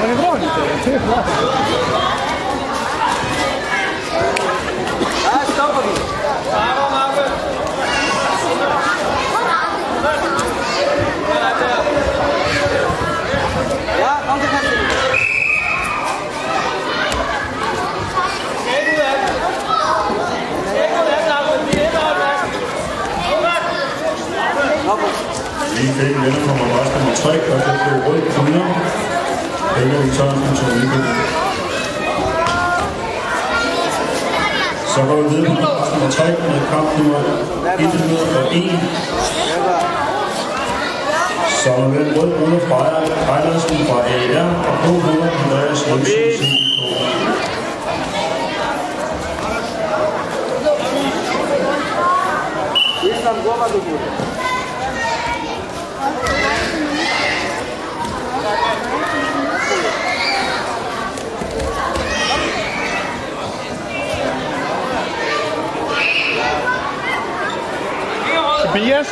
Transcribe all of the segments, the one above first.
Ma ne vuoi? Lige fik en venner kommer også nummer 3, og det blev rød kvinder. Benjamin Sørensen tog Nykøbing. Så går vi videre på plads nummer 3 med kamp nummer 101. Så er med rød Rune fra Ejlersen fra AR og blå Rune Andreas Jensen. Tobias? Hvor Pias?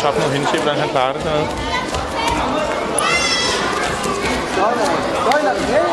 Schaffen noch hinschieben, dann hat Paare. Leute, Leute, hey!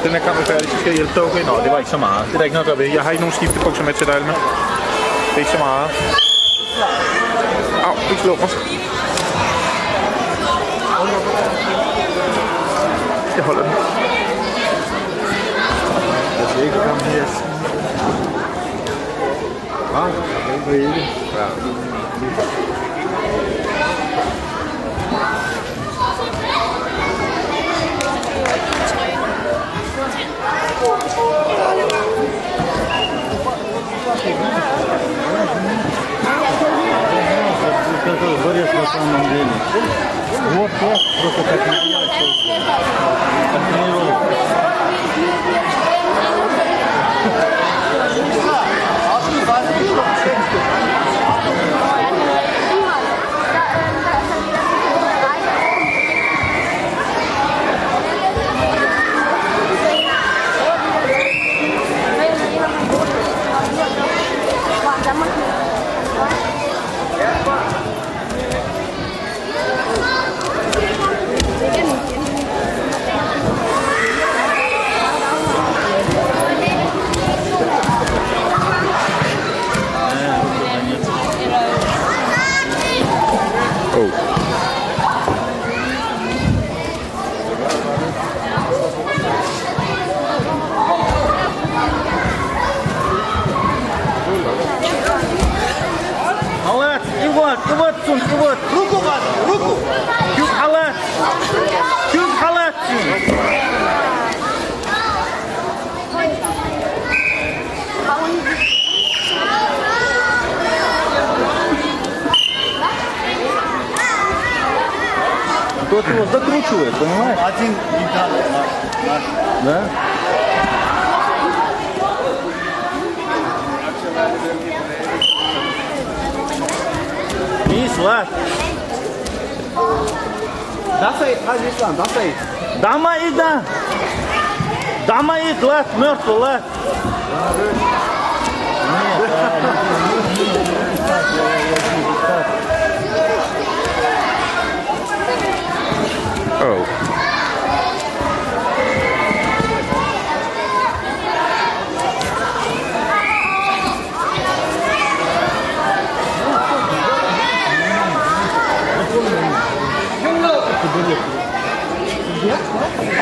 Den, den her kamp er færdig, så skal jeg hjælpe dig. Okay, nå, det var ikke så meget. Det er der ikke noget at gøre ved. Jeg har ikke nogen skiftebukser med til dig, Alma. Det er ikke så meget. Au, ikke slå mig. Jeg holder den. Jeg skal ikke komme her. Hvad? det ah, vil ikke. Ja. Самом деле. Вот я просто так не Oh. Халат, и вот, и вот, Сун, и вот. Руку вас, руку. Чук халат. тот его закручивает, понимаешь? Один гитар наш, наш. Да? Mis var. Dasai, hadi İslam, dasai. Dama ida. Dama id lat, mört lat. Нет, да?